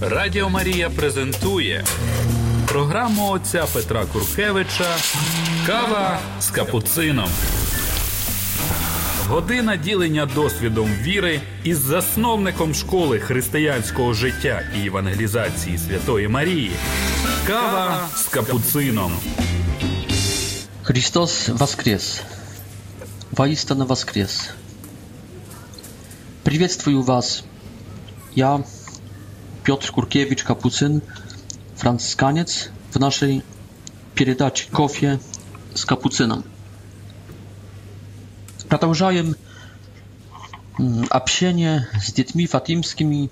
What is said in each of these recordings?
Радіо Марія презентує програму отця Петра Куркевича Кава з капуцином. Година ділення досвідом віри із засновником школи християнського життя і евангелізації Святої Марії. Кава з капуцином. Христос воскрес. Воистину воскрес. Приветствую вас. Я Piotr Kurkiewicz, kapucyn, franciskaniec, w naszej передаче «Кофе z kapucynem». Продолжаем общение с детьми фатимскими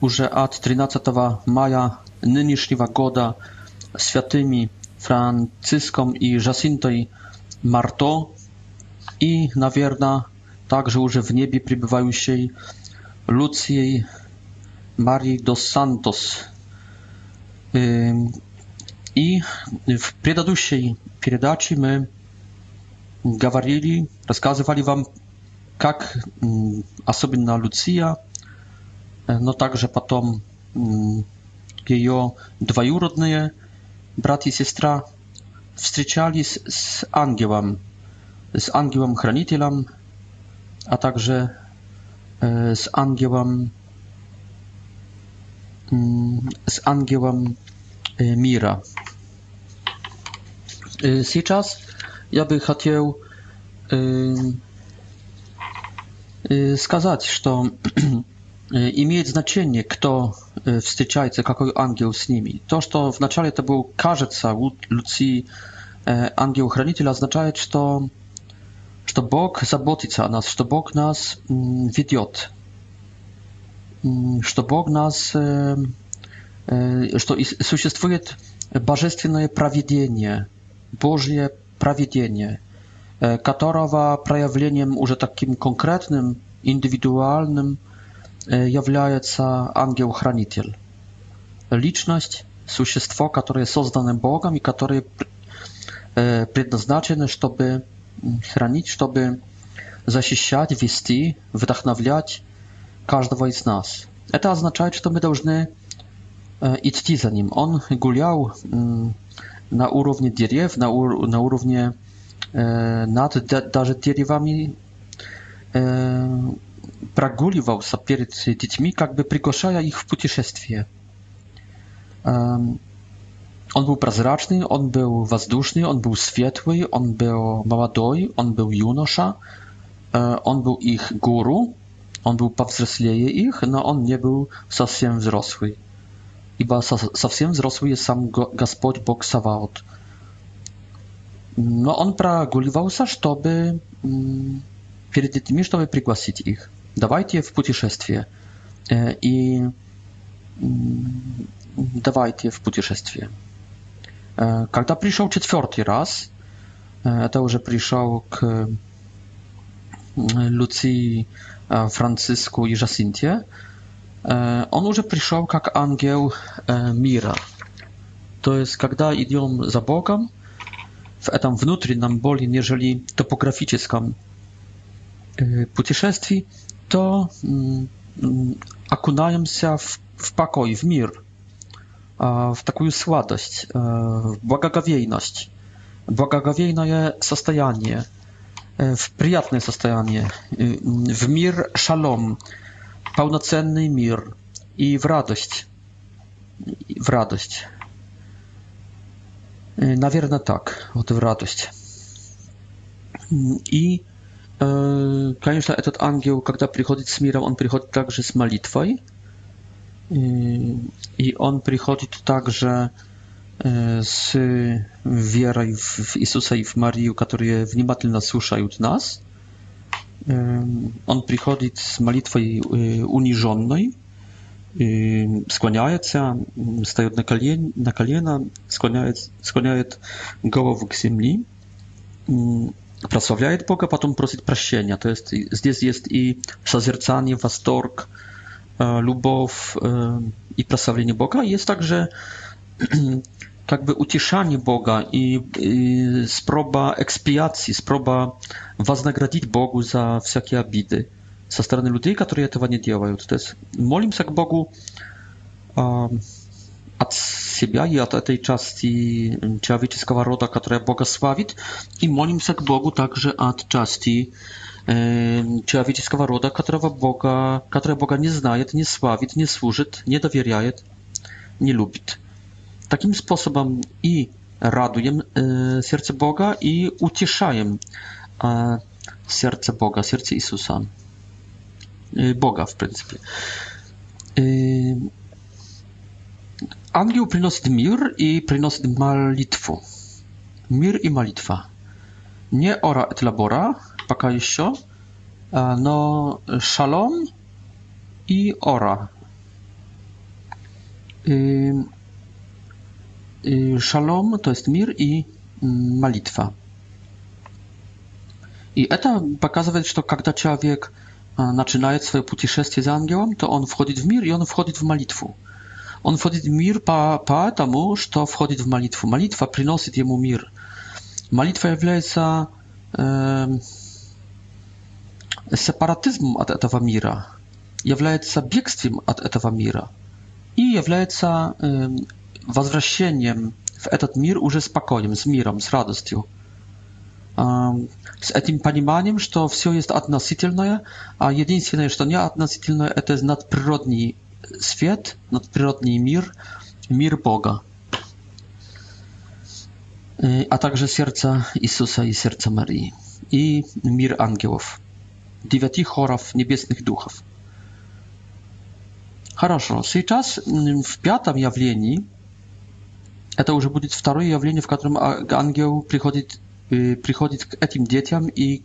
уже от 13 мая нынешнего года святыми Франциском и Жасинтой Марто и, наверное, также уже в небе пребывающей Луцией Marii dos Santos. I w przedadusiej передаче my gawarili, rozkazywali wam, jak osobna Lucia, e, no także potem jej dwajurodne brat i siostra wstrzyczali z angiełem, z angiełem chronicielem, a także e, z angiełem z Angiełem y, Mira. Teraz y, ja bym chciał y, skazać, że imieć znaczenie, kto w styczajce, jaki angił z nimi. To, że w начале to był кажется ludzi e, angiel chranitel oznacza, że, że Bóg zabotyca nas, że Bóg nas mm, wiedzie что Бог нас, что существует божественное проведение, Божье проведение, которого проявлением уже таким конкретным, индивидуальным является ангел-хранитель. Личность, существо, которое создано Богом и которое предназначено, чтобы хранить, чтобы защищать, вести, вдохновлять, каждого из нас. Это означает, что мы должны идти за ним. Он гулял на уровне деревьев, на, ур на уровне э, над да, даже деревами, э, прогуливался перед детьми, как бы приглашая их в путешествие. Э, он был прозрачный, он был воздушный, он был светлый, он был молодой, он был юноша, э, он был их гуру, on był powzroslieje ich, no on nie był совсем wzrosły. Iba совсем wzrosły jest sam Gospod Bóg Sawaot. No on pragulował się, żeby mm, przed tymi, żeby przygłosić ich. Dawajcie w путешествie. E, I mm, dawajcie w путешествie. E, Kiedy przyszedł czwarty raz, e, to już przyszedł k mm, Lucji Франциску и Жасинте, он уже пришел как ангел мира. То есть, когда идем за Богом, в этом внутреннем более нежели топографическом путешествии, to okunaемся w, w pokój, w mir, w taką sładość, w błagagowiejność, błagagowiejne состояние, в приятное состояние, в мир шалом, полноценный мир и в радость. В радость. Наверное, так, вот в радость. И, конечно, этот ангел, когда приходит с миром, он приходит также с молитвой. И он приходит также z wiarą w Jezusa i w Marię, które внимательно słuchają nas. Um, on przychodzi z modlitwą e, uniżonej, e, skłania się, staje na kolana, skłania, skłania głowę k ziemi, e, prosławia Boga, potem prosi przeszczenia. To jest, zdes jest i sazercanie, wastorg, lubow i prosławienie Boga. Jest także Jakby by Boga i, sproba ekspiacji, sproba was nagradzić Bogu za wszelkie abidy ze strony ludzi, którzy tego nie działają. To jest modlimy się Bogu um, a, od siebie i od tej części człowieczego roda, która Boga sławi i modlimy się Bogu także od części e, um, człowieczego roda, którego Boga, Boga nie znaje, nie sławi, nie służy, nie dowierza, nie lubi takim sposobem i raduję e, serce Boga i ucieszaję e, serce Boga, serce Jezusa. E, Boga w principie. Angiel przynosi mir i przynosi modlitwę. Mir i malitwa, Nie ora et labora, paka jeszcze, no shalom i ora. Shalom to jest mir i молитва. И это показывает, что когда человек начинает свое путешествие за ангелом, то он входит в мир и он входит в молитву. Он входит в мир по, потому, что входит в молитву. Молитва приносит ему мир. Молитва является э, сепаратизмом от этого мира, является бегством от этого мира и является э, возвращением в этот мир уже спокойным, с миром, с радостью. С этим пониманием, что все есть относительное, а единственное, что не относительное, это надприродный свет, надприродный мир, мир Бога, а также сердце Иисуса и сердце Марии, и мир ангелов, девяти хоров небесных духов. Хорошо, сейчас в пятом явлении – Это уже будет второе явление, в котором ангел приходит приходит к этим детям и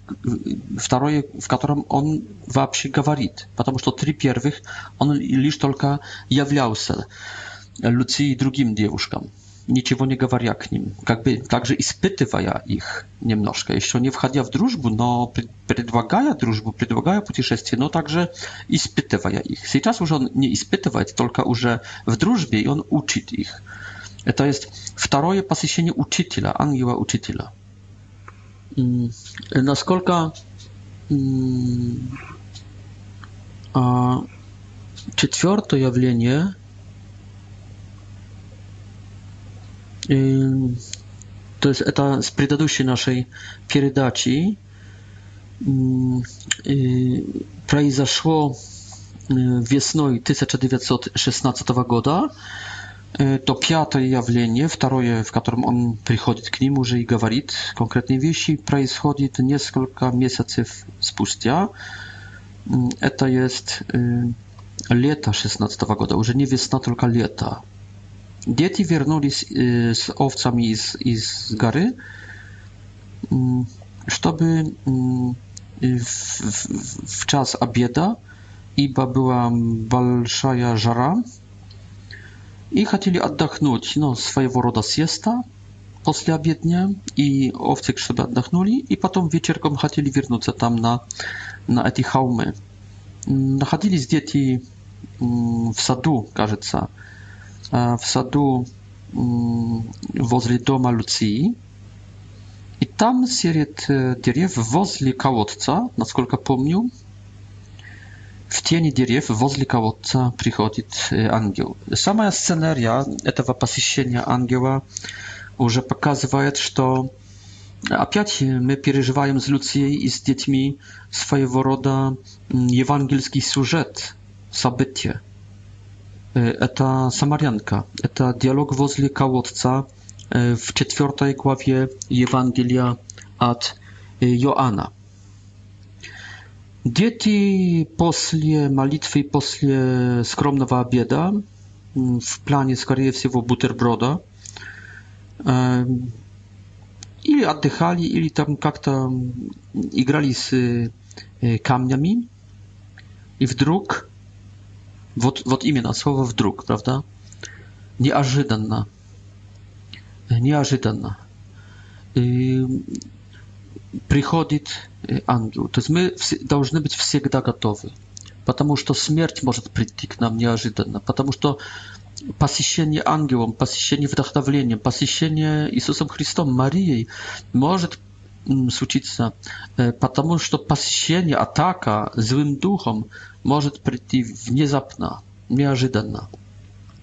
второе, в котором он вообще говорит, потому что три первых он лишь только являлся Люции и другим девушкам, ничего не говоря к ним, как бы также испытывая их немножко, еще не входя в дружбу, но предлагая дружбу, предлагая путешествие, но также испытывая их. Сейчас уже он не испытывает, только уже в дружбе, и он учит их. To jest drugie posesjenie uczytela, angiela uczytela. Mm, na skolka mm, czwarte jawlenie to jest to z poprzedniej naszej передачи произошло весной 1916 года то пятое явление, второе, в котором он приходит к ним уже и говорит конкретные вещи, происходит несколько месяцев спустя. Это есть лето 16 года, уже не весна, только лето. Дети вернулись с овцами из, из горы, чтобы в, в, в час обеда, ибо была большая жара, и хотели отдохнуть, ну, своего рода съеста после обедня, и овцик, чтобы отдохнули, и потом вечерком хотели вернуться там на, на эти холмы. Находились дети в саду, кажется, в саду возле дома Люции, и там среди деревьев возле колодца, насколько помню, в тени дерев, возле колодца, приходит ангел. Самая сценария этого посещения ангела уже показывает, что опять мы переживаем с Люцией и с детьми своего рода евангельский сюжет, событие. Это Самарянка, это диалог возле колодца в четвертой главе Евангелия от Joana. Dzieci posle malitwy, posle skromnego obiada, mm, w planie skoriej wsiewo butterbroda, ili oddychali, ili tam jak tam grali z e, kamniami i wdruk, wod imię na słowo wdruk, prawda? Nieażydanna. Nieażydanna. Przychodzi ангел. То есть мы должны быть всегда готовы, потому что смерть может прийти к нам неожиданно, потому что посещение ангелом, посещение вдохновлением, посещение Иисусом Христом, Марией может случиться, потому что посещение, атака злым духом может прийти внезапно, неожиданно.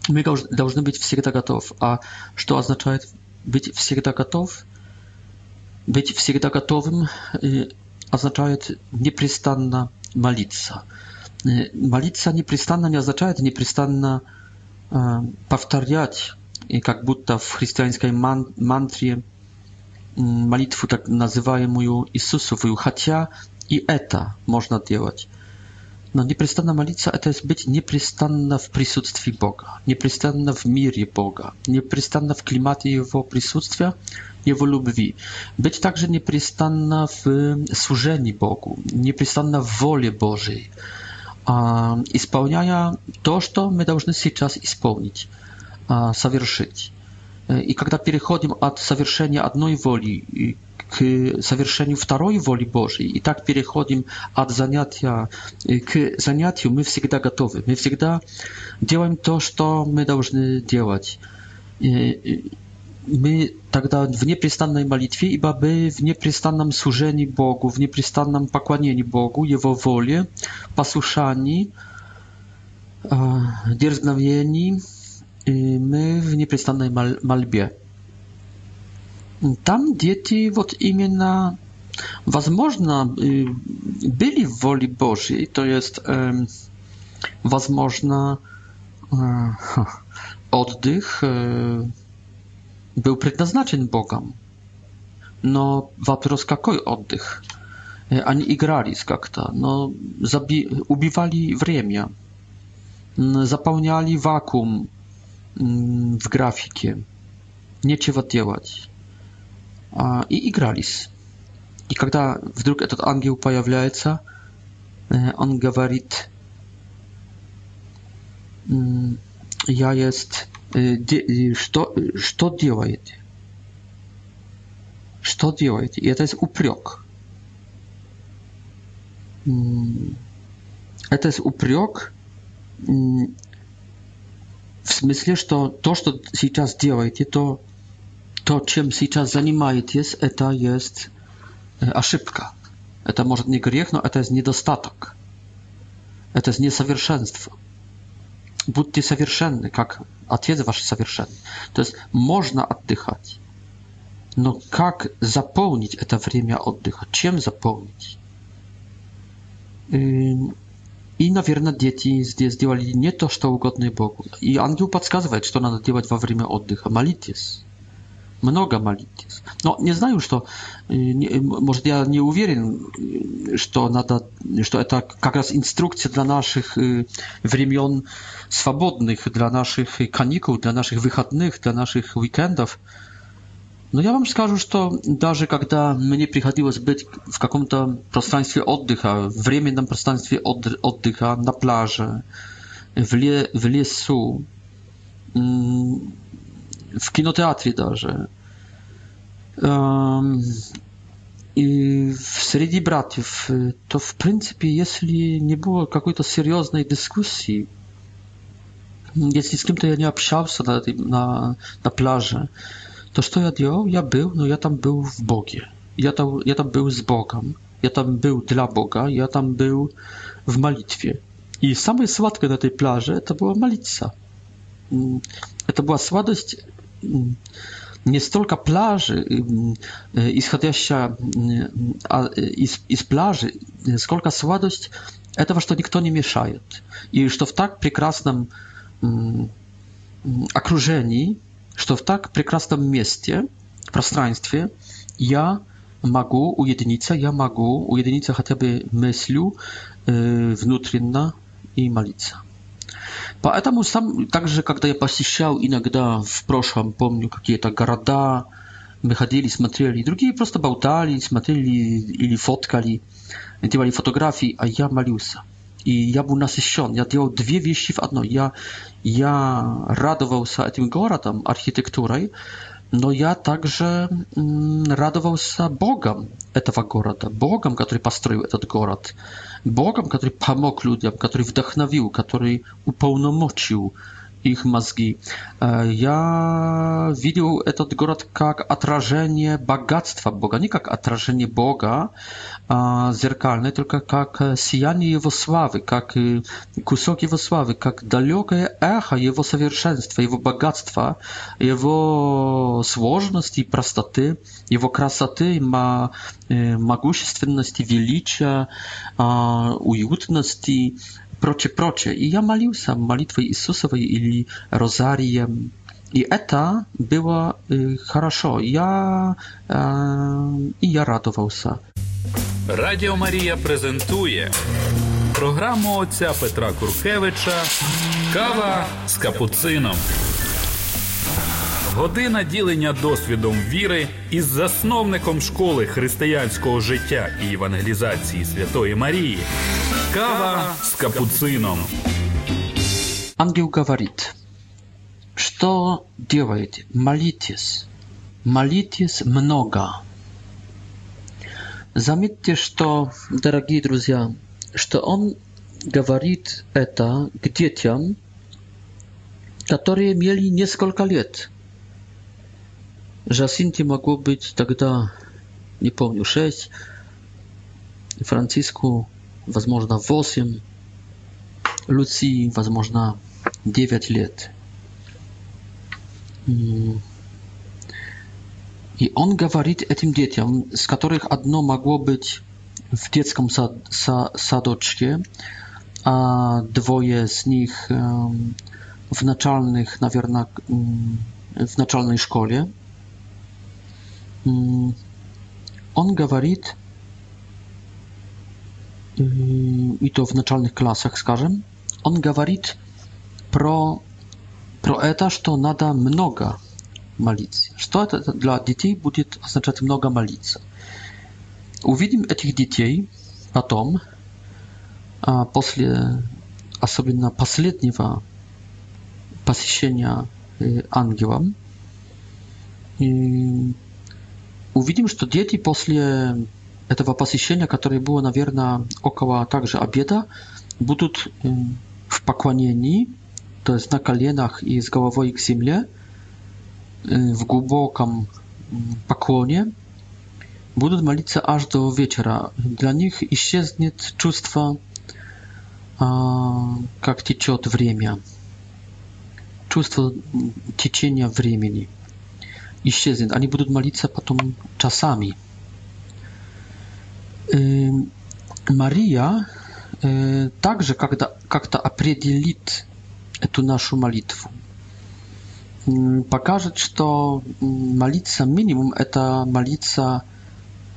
Мы должны быть всегда готов. А что означает быть всегда готов? Быть всегда готовым означает непрестанно молиться. Молиться непрестанно не означает непрестанно повторять, как будто в христианской мантре, молитву так называемую Иисусовую, хотя и это можно делать. No, nieprzystanna modlitwa to jest być nieprzystanna w obecności Boga, nieprzystanna w mirie Boga, nieprzystanna w klimacie Jego obecności, Jego miłości. Być także nieprzystanna w służeniu Bogu, nieprzystanna w woli Bożej, a spełniania to, co my czas i spełnić, a, zawierzyć. E, I kiedy przechodzimy od zawierzenia jednej woli к совершению второй воли Божьей. И так переходим от занятия к занятию. Мы всегда готовы, мы всегда делаем то, что мы должны делать. my тогда w непрестанной молитwie, ибо by w непрестанном służeniu Bogu, w непрестанном pokłanieniu Bogu, Jego wolę, posłuszani, drzgnawieni, my w nieprzestannej mal malbie. Там дети вот именно, возможно, были в воле Божьей, то есть, возможно, отдых был предназначен Богом. Но вопрос, какой отдых? Они игрались как-то, но заби... убивали время, заполняли вакуум в графике. Нечего делать и игрались. И когда вдруг этот ангел появляется, он говорит, я есть, что, что делаете? Что делаете? И это есть упрек. Это есть упрек в смысле, что то, что сейчас делаете, то to, czym teraz zajmuje się, to jest ошибka. To może nie grzech, no to jest niedostatek. To jest niesowierszeństwo. Bądźcie sowierszenny, jak Ojciec wasz sowierszenny. To jest można oddychać. No jak zapełnić to время oddycha? Ciem zapełnić? I na pewno dzieci zrobili nie to, co ugodne Bogu. I Anioł podskazuje, co należy robić w czasie oddycha. Malitys. się много молитесь. Но не знаю, что, может, я не уверен, что надо, что это как раз инструкция для наших времен свободных, для наших каникул, для наших выходных, для наших уикендов. Но я вам скажу, что даже когда мне приходилось быть в каком-то пространстве отдыха, временном пространстве отдыха, на пляже, в, ле в лесу, в кинотеатре даже, И среди братьев, то в принципе, если не было какой-то серьезной дискуссии, если с кем-то я не общался на, на, на пляже, то что я делал? Я был, но я там был в Боге. Я там, я там был с Богом. Я там был dla Boga, ja tam był w malitwie. I same słodkie na tej plaży to była malica. To była sładość nie tylko plaży, y, y, y, i i z plaży, skolka słodość e tego, że nikt nie mieszaje. I że w tak pięknym okrużeniu, mm, że w tak pięknym miejscu, przestrzeni, ja mogę ujednić ja mogę ujednić chociażby myślą, wewnętrzną i malicą. Поэтому сам, также, когда я посещал иногда в прошлом, помню, какие-то города, мы ходили, смотрели, другие просто болтали, смотрели или фоткали, делали фотографии, а я молился. И я был насыщен, я делал две вещи в одно. Я, я радовался этим городом, архитектурой, но я также радовался Богом этого города, Богом, который построил этот город. Богом, который помог людям, который вдохновил, который уполномочил, их мозги. Я видел этот город как отражение богатства Бога, не как отражение Бога зеркальное, только как сияние Его славы, как кусок Его славы, как далекое эхо Его совершенства, Его богатства, Его сложности и простоты, Его красоты, могущественности, величия, уютности, Проче, procie. I ja malił sam malitwą Isusowej ili rozarijem. И это было э, хорошо. Я э, и я радовался. Радіо Марія презентує програму отця Петра Куркевича Кава з капуцином. Година ділення досвідом віри із засновником школи християнського життя і евангелізації Святої Марії. Кава с капуцином. Ангел говорит, что делаете? Молитесь. Молитесь много. Заметьте, что, дорогие друзья, что он говорит это к детям, которые имели несколько лет. Жасинти могло быть тогда, не помню, шесть, Франциску возможно, 8, Люции, возможно, 9 лет. И он говорит этим детям, с которых одно могло быть в детском сад, са, садочке, а двое с них в начальных, наверное, в начальной школе. Он говорит, Mm, i to w naczelnych klasach, skażem, on mówi pro pro to, że nada mnoga malicy. Co to dla dzieci będzie oznaczać mnoga malicy? Uwidzimy tych dzieci potem, a posle, osobie na posledniego posiedzenia y, angiełam, uwidzimy, że dzieci posle этого посещения, которое было, наверное, около также обеда, будут в поклонении, то есть на коленах и с головой к земле, в глубоком поклоне, будут молиться аж до вечера. Для них исчезнет чувство, как течет время, чувство течения времени исчезнет. Они будут молиться потом часами. Мария также как-то определит эту нашу молитву. Покажет, что молиться минимум – это молиться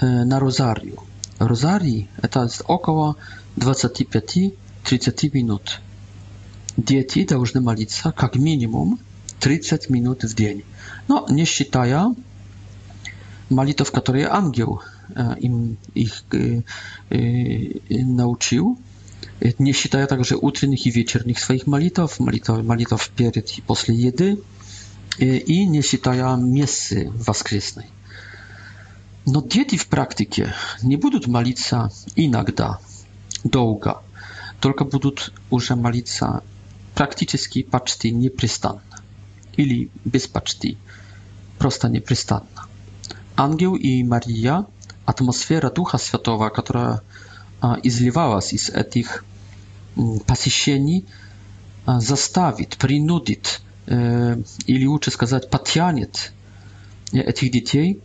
на розарию. Розарий – это около 25-30 минут. Дети должны молиться как минимум 30 минут в день. Но не считая молитв, которые ангел im ich y, y, nauczył. Nie считаю także utrynych i wieczernych swoich malitów, malitów, malitów przed i po jedy y, i nie считаю miesy woskresnej. No dzieci w praktyce nie będą malić się inakda, długo, tylko będą już malić się praktycznie, paczty nieprzystanna, ili bez paczty, prosta nieprzystanna. Angieł i Maria атмосфера Духа Святого, которая изливалась из этих посещений, заставит, принудит, или лучше сказать, подтянет этих детей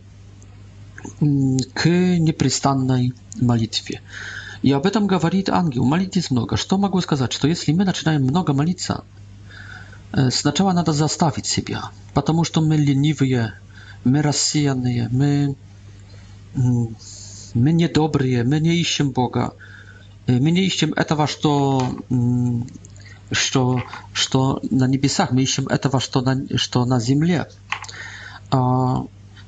к непрестанной молитве. И об этом говорит ангел. Молитесь много. Что могу сказать? Что если мы начинаем много молиться, сначала надо заставить себя, потому что мы ленивые, мы рассеянные, мы мы недобрые, мы не ищем Бога, мы не ищем этого, что что что на небесах, мы ищем этого, что на что на земле.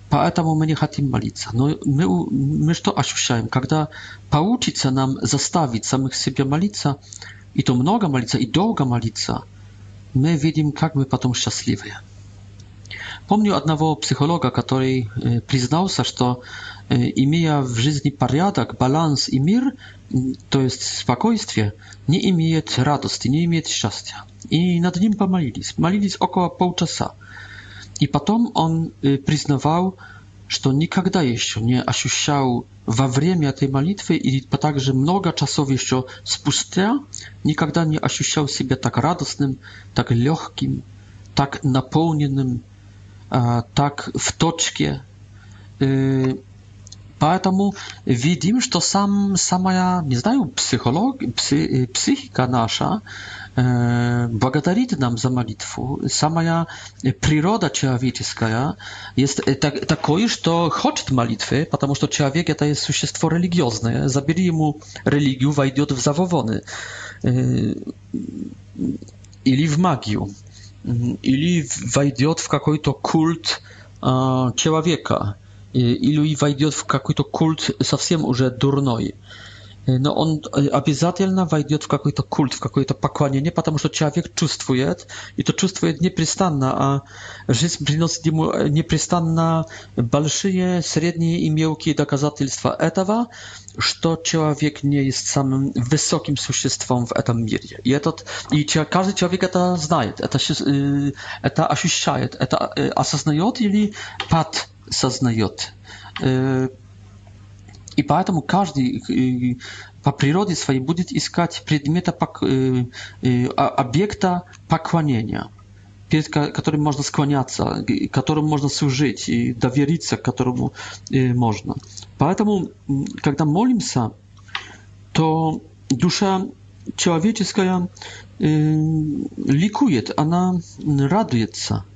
Поэтому мы не хотим молиться. Но мы, мы что ощущаем? Когда получится нам заставить самих себя молиться, и то много молиться, и долго молиться, мы видим, как мы потом счастливые. Помню одного психолога, который признался, что имея в жизни порядок, баланс и мир, то есть спокойствие, не имеет радости, не имеет счастья. И над ним помолились. Молились около полчаса. И потом он признавал, что никогда еще не ощущал во время этой молитвы и также много часов еще спустя никогда не ощущал себя так радостным, так легким, так наполненным, так в точке. Поэтому видим, что сам, самая, не знаю, психолог, пси, психика наша э, благодарит нам за молитву. Самая природа человеческая есть так, такой, что хочет молитвы, потому что человек это есть существо религиозное. Забери ему религию, войдет в завовоны э, или в магию, или войдет в какой-то культ э, человека. Y, ilu i wajdiot w jakiś to kult совсем уже дурной. No on обязательно wajdiot w jakiś to kult, w jakieś to pokłanienie, потому что człowiek czuje i to czuje nieprzystanna, a życie przynosi mu e, nieprzystanna большие, średnie i miękkie доказательства этого, что человек nie jest самым высоким существом в этом мире. И этот и każdy człowiek это знает, это eta ощущает, eta осознает или pat сознает. Э, и поэтому каждый э, по природе своей будет искать предмета, э, объекта поклонения, перед которым можно склоняться, которому можно служить и довериться, которому можно. Поэтому, когда молимся, то душа человеческая ликует, она радуется –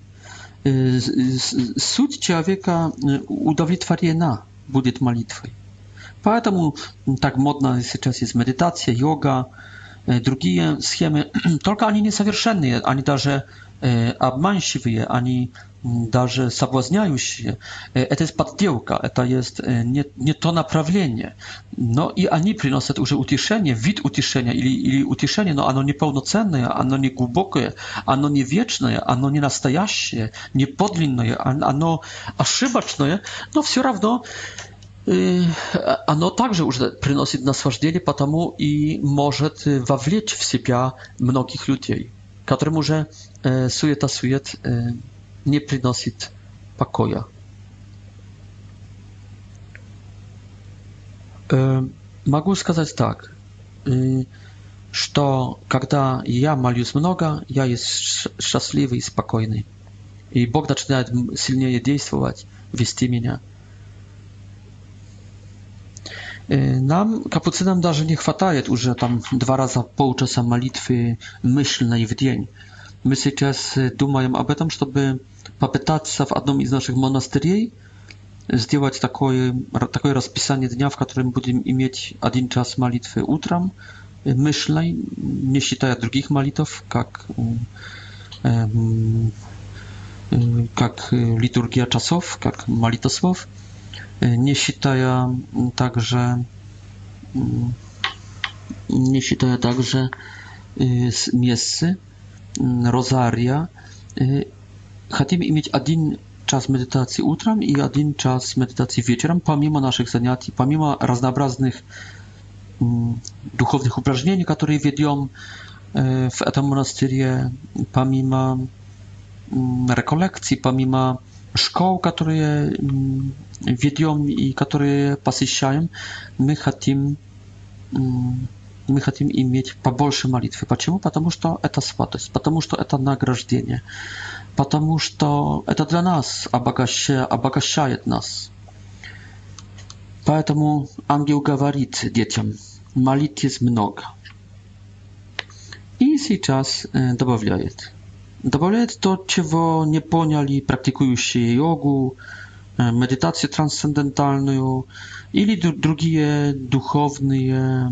суть человека удовлетворена будет молитвой. Поэтому так модно сейчас есть медитация, йога, другие схемы, только они несовершенные, они даже обманщивые, они даже соблазняющие, это есть подделка, это есть не, не то направление. Но и они приносят уже утешение, вид утешения или, или утешение, но оно неполноценное, оно не глубокое, оно не вечное, оно не настоящее, не подлинное, оно ошибочное, но все равно оно также уже приносит наслаждение, потому и может вовлечь в себя многих людей, которым уже суета сует не приносит покоя. Могу сказать так, что когда я молюсь много, я есть счастливый и спокойный. И Бог начинает сильнее действовать, вести меня. Нам, капуцинам, даже не хватает уже там два раза полчаса молитвы мысленной в день. Мы сейчас думаем об этом, чтобы попытаться в одном из наших монастырей сделать такое, такое расписание дня, в котором будем иметь один час молитвы утром, myślnej, nie считая других молитв, как, как liturgia czasów, как молитвослов, nie считая także nie считая także z miejscy, rozaria. Chcemy mieć jeden czas medytacji utram i jeden czas medytacji wieczorem, pomimo naszych zajęć, pomimo różnorodnych mm, duchownych uprażnień, które wiedzą y, w tym monasterii, pomimo mm, rekolekcji, pomimo szkoł, które mm, wiedzą i które posyciają, my chcemy и мы хотим иметь побольше молитвы. Почему? Потому что это святость, потому что это награждение, потому что это для нас обогащает, обогащает нас. Поэтому ангел говорит детям, молитесь много. И сейчас добавляет. Добавляет то, чего не поняли практикующие йогу, medytację transcendentalną, ili другие духовные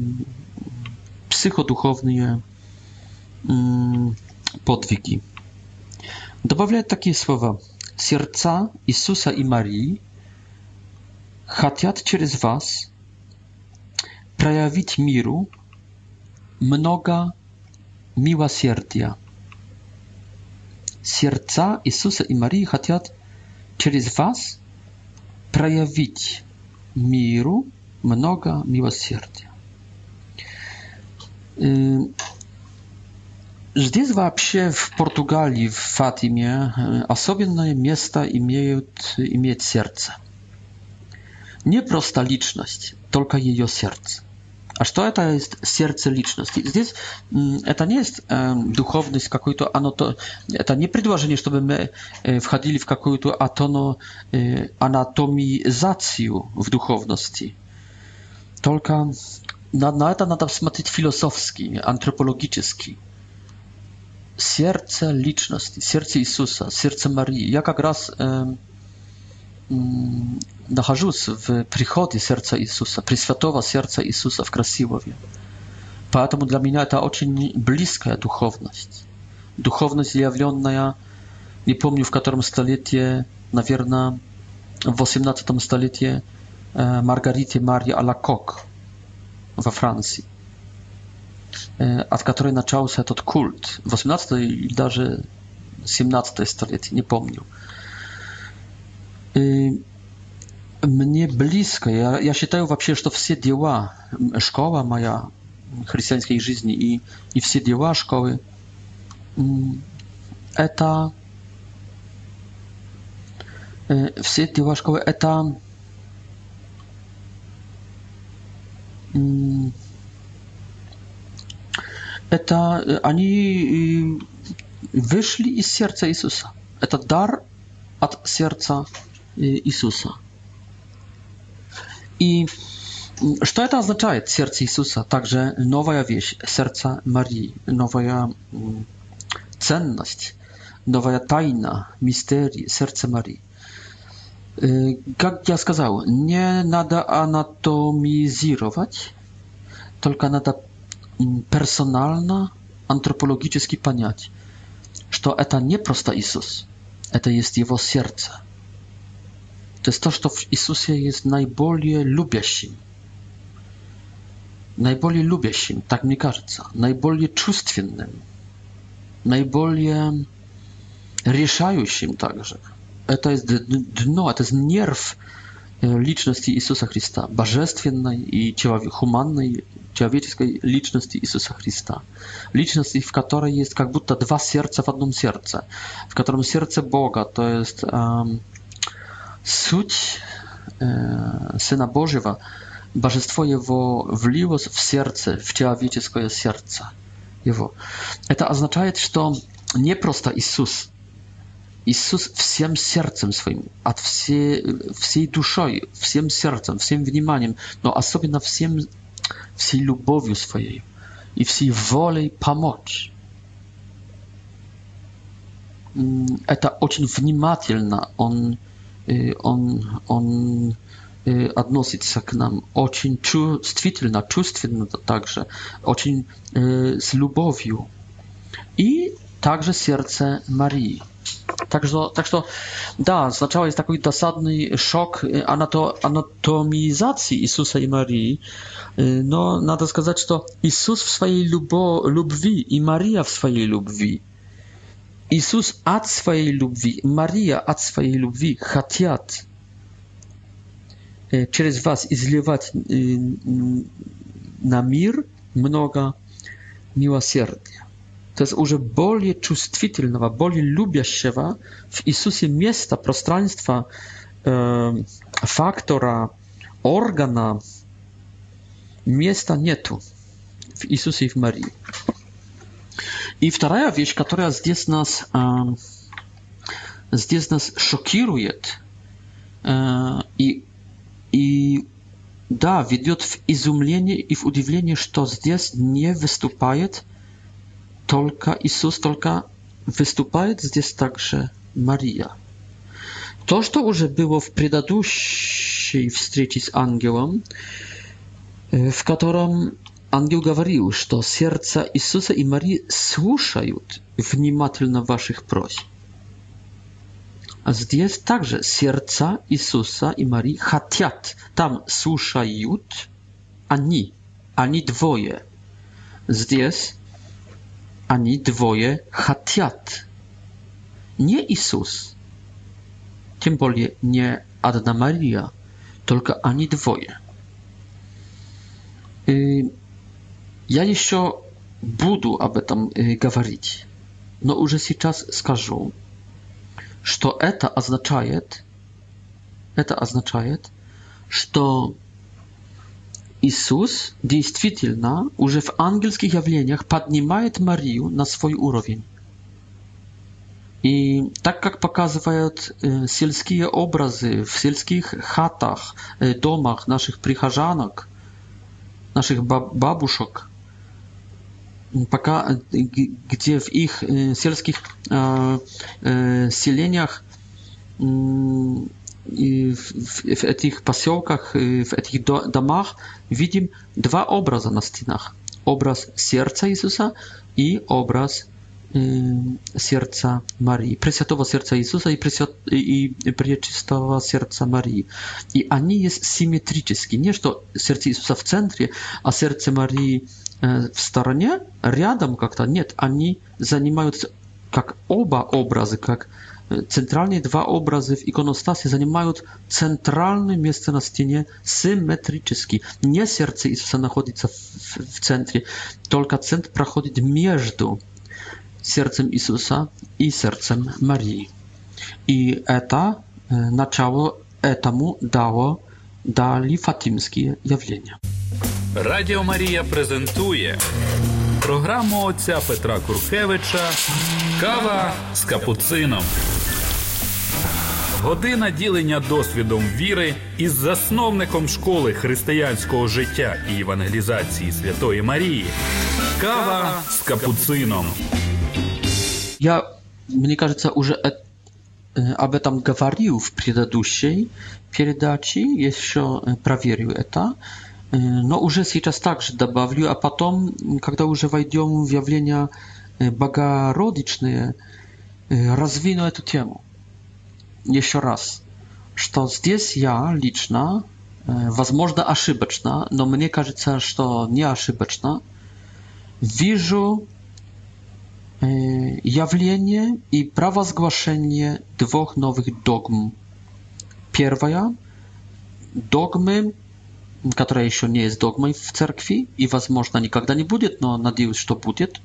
psychoduchowne podwigi. Добавляя такие слова «Сердца Иисуса и Марии хотят через вас проявить миру много милосердия». Сердца Иисуса и Марии хотят через вас проявить миру много милосердия. Zdjezła się w Portugalii, w Fatimie, особенное место имеют, имеет сердце. Не просто личность, только ее сердце. А что это есть сердце личности? Здесь это не есть э, духовность какую-то, оно то, это не предложение, чтобы мы э, входили в какую-то атоно, э, анатомизацию в духовности. Только надо, надо смотреть философски, антропологически. Сердце личности, сердце Иисуса, сердце Марии. Я как раз э, э, нахожусь в приходе сердца Иисуса, Пресвятого сердца Иисуса в Красилове. Поэтому для меня это очень близкая духовность. Духовность, явленная, не помню в котором столетии, наверное, в 18 столетии э, Маргарите Марии Алакок во Франции, от которой начался этот культ. 18 или даже 17 столетие, не помню. Мне близко. Я, я считаю вообще, что все дела, школа моя христианской жизни и, и все дела школы, это все дела школы, это это они вышли из сердца Иисуса. Это дар от сердца Иисуса. И что это означает, сердце Иисуса? Также новая вещь, сердце Марии, новая ценность, новая тайна, мистерия, сердце Марии. Как я сказал, не надо анатомизировать, только надо персонально, антропологически понять, что это не просто Иисус, это есть его сердце. To jest to, co w Jezusie jest najbardziej lubiaśim. Najbardziej lubiaśim, tak mi кажется. Najbardziej czustwiennym. Najbardziej решающим także. E, to jest dno, to jest nerw e, liczności Jezusa Chrysta, bożestwiennej i humannej, człowieczej liczności Jezusa Chrystusa. Liczności, w której jest jakby dwa serca w jednym sercu, w którym serce Boga to jest um, suć e, Syna Bożego, bożestwo Jego wliło w serce, w ciała człowieczeskie serce. Jego. To oznacza, że nie prosta Jezus, Иисус всем сердцем своим, от всей, всей душой, всем сердцем, всем вниманием, но особенно всем, всей любовью своей и всей волей помочь. Это очень внимательно он, он, он относится к нам очень чувствительно, чувственно также, очень с любовью. И также сердце Марии. Так что, так что, да, сначала есть такой досадный шок анато, анатомизации Иисуса и Марии, но надо сказать, что Иисус в своей любо, любви и Мария в своей любви. Иисус от своей любви, Мария от своей любви хотят через вас изливать на мир много милосердия to jest już boli czułstwitelna, bardziej lubiąca w Jezusie miejsca, przestrzeństwa, e, faktora, organa, miejsca nie tu, w Jezusie i w Marii. I druga rzecz, która jest nas, e, nas szokuje i i da, wiedzie w izumlenie i w udziwienie, że to zdjęcie nie występuje только Иисус, только выступает здесь также Мария. То, что уже было в предыдущей встрече с ангелом, в котором ангел говорил, что сердца Иисуса и Марии слушают внимательно ваших просьб. А здесь также сердца Иисуса и Марии хотят, там слушают они, они двое. Здесь ani dwoje chatiat. Nie Isus, tym bardziej nie Adna Maria, tylko ani dwoje. I y, ja jeszcze budu, aby tam y, gawarić, no już czas, skażę, że to oznacza, eta oznacza, że to Иисус действительно уже в ангельских явлениях поднимает Марию на свой уровень. И так как показывают э, сельские образы в сельских хатах, э, домах наших прихожанок, наших баб бабушек, пока, где в их э, сельских э, э, селениях э, w, w tych pasiołkach, y, w tych domach widzimy dwa obrazy na ścianach. Obraz serca Jezusa i obraz y, serca Marii. Preświatowa serca Jezusa i, i serca Marii. I oni jest symetryczni. Nie, że to serce Jezusa w centrum, a serce Marii e, w stronie, riadam jak to, nie, oni zajmują jak oba obrazy, jak Centralnie dwa obrazy w ikonostasie zajmują centralne miejsce na ścianie symetrycznie. Nie serce Jezusa znajduje w centrum, tylko centrum przechodzi między sercem Jezusa i sercem Marii. I to e, naczało temu dało dali fatimskie jawlenia. Radio Maria prezentuje programu ojca Petra Kurkiewicza Kawa z kapucyną. Година ділення досвідом віри із засновником школи християнського життя і евангелізації Святої Марії. Кава с капуцином. Я, мне кажется, уже от, там этом говорил в предыдущей передаче, еще проверю это. Но уже сейчас также добавлю, а потом, когда уже войдем в явления э, богородичные, э, развину эту тему. еще раз, что здесь я лично, возможно, ошибочно, но мне кажется, что не ошибочно, вижу явление и провозглашение двух новых догм. Первая – догмы, которая еще не есть догмой в церкви и, возможно, никогда не будет, но надеюсь, что будет,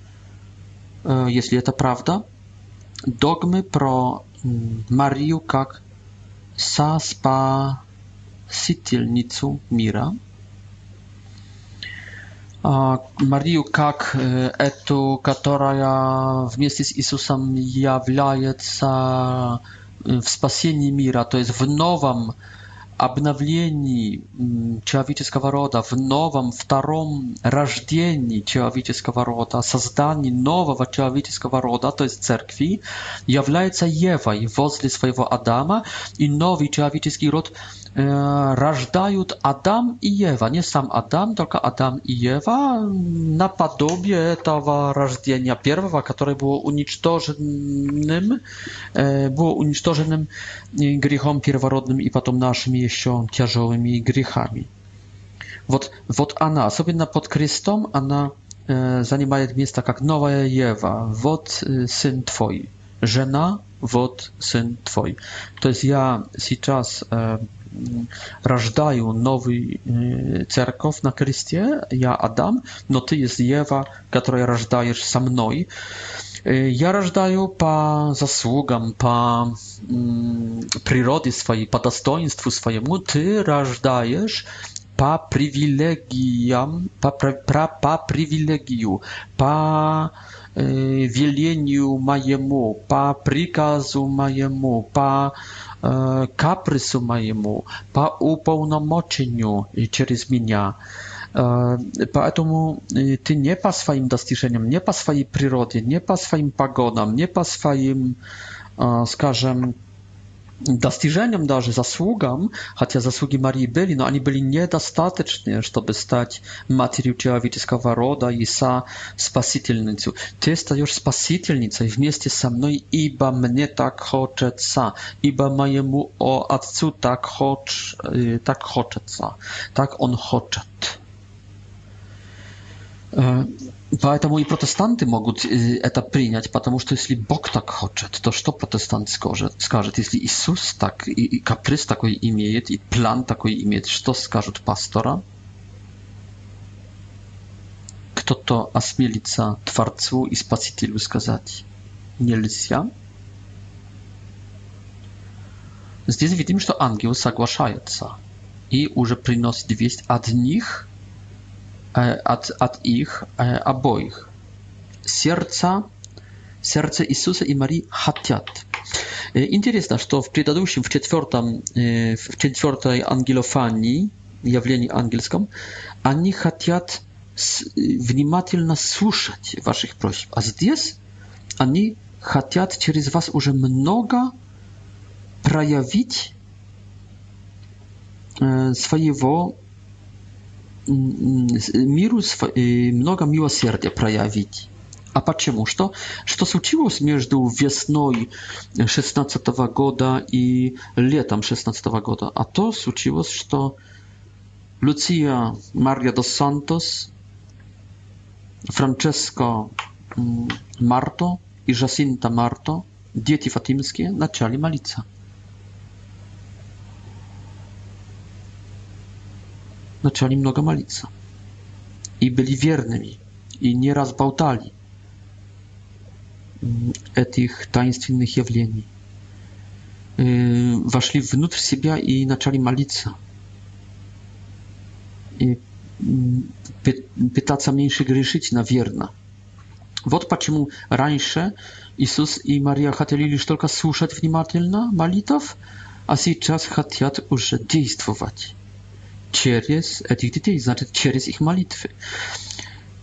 если это правда. Догмы про Марию как соспасительницу мира. Марию как эту, которая вместе с Иисусом является в спасении мира, то есть в новом обновлении человеческого рода, в новом втором рождении человеческого рода, создании нового человеческого рода, то есть церкви, является Евой возле своего Адама, и новый человеческий род – рождают Адам и Ева. Не сам Адам, только Адам и Ева наподобие этого рождения первого, которое было уничтоженным, было уничтоженным грехом первородным и потом нашими еще тяжелыми грехами. Вот, вот она, особенно под крестом, она занимает место как новая Ева. Вот сын твой. Жена, вот сын твой. То есть я сейчас рождаю новый церковь на кресте, я Адам, но ты из Ева, которая рождаешь со мной. Я рождаю по заслугам, по природе своей, по достоинству своему. Ты рождаешь по привилегиям, по, по, по привилегию, по э, велению моему, по приказу моему, по капризу моему, по уполномочению через меня. Поэтому ты не по своим достижениям, не по своей природе, не по своим погодам, не по своим, скажем, достижением даже, заслугам, хотя заслуги Марии были, но они были недостаточны, чтобы стать матерью человеческого рода и со спасительницей. Ты стаешь спасительницей вместе со мной, ибо мне так хочется, ибо моему о, отцу так, хоч, так хочется, так он хочет. Поэтому и протестанты могут это принять, потому что если Бог так хочет, то что протестант скажет? Скажет, если Иисус так, и, и каприз такой имеет, и план такой имеет, что скажут пастора? Кто-то осмелится Творцу и Спасителю сказать «нельзя». Здесь видим, что ангел соглашается и уже приносит весть от них – от, от их обоих. Сердца, сердце Иисуса и Марии хотят. Интересно, что в предыдущем, в четвертом, в четвертой ангелофании, явлении ангельском, они хотят внимательно слушать ваших просьб. А здесь они хотят через вас уже много проявить своего миру много милосердия проявить. А почему? Что, что случилось между весной 16 года и летом 16 года? А то случилось, что Lucia Maria dos Santos, Francesco Marto i Jacinta Marto, dzieci fatimskie, zaczęli malica. zaczęli mnogo modlić i byli wiernymi i nieraz bałtali mm, tych tajemniczych jawleni. Y, weszli wnutr siebie i zaczęli modlić i mm, pytać się mniejszy grzeszyć na wierna. Wot czemu раньше Jezus i Maria chcieli już tylko słuchać внимательно modlitw, a teraz chcą już działać через этих детей, значит, через их молитвы.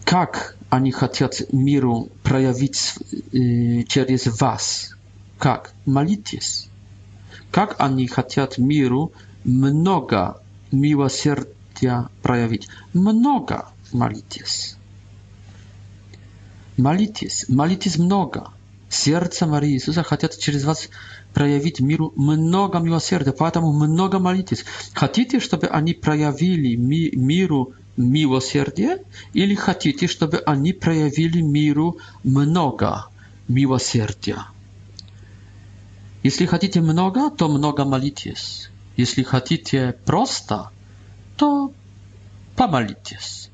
Как они хотят миру проявить э, через вас? Как? Молитесь. Как они хотят миру много милосердия проявить? Много молитесь. Молитесь, молитесь много. Сердце Марии Иисуса хотят через вас проявить миру много милосердия, поэтому много молитесь. Хотите, чтобы они проявили ми миру милосердие или хотите, чтобы они проявили миру много милосердия? Если хотите много, то много молитесь. Если хотите просто, то помолитесь.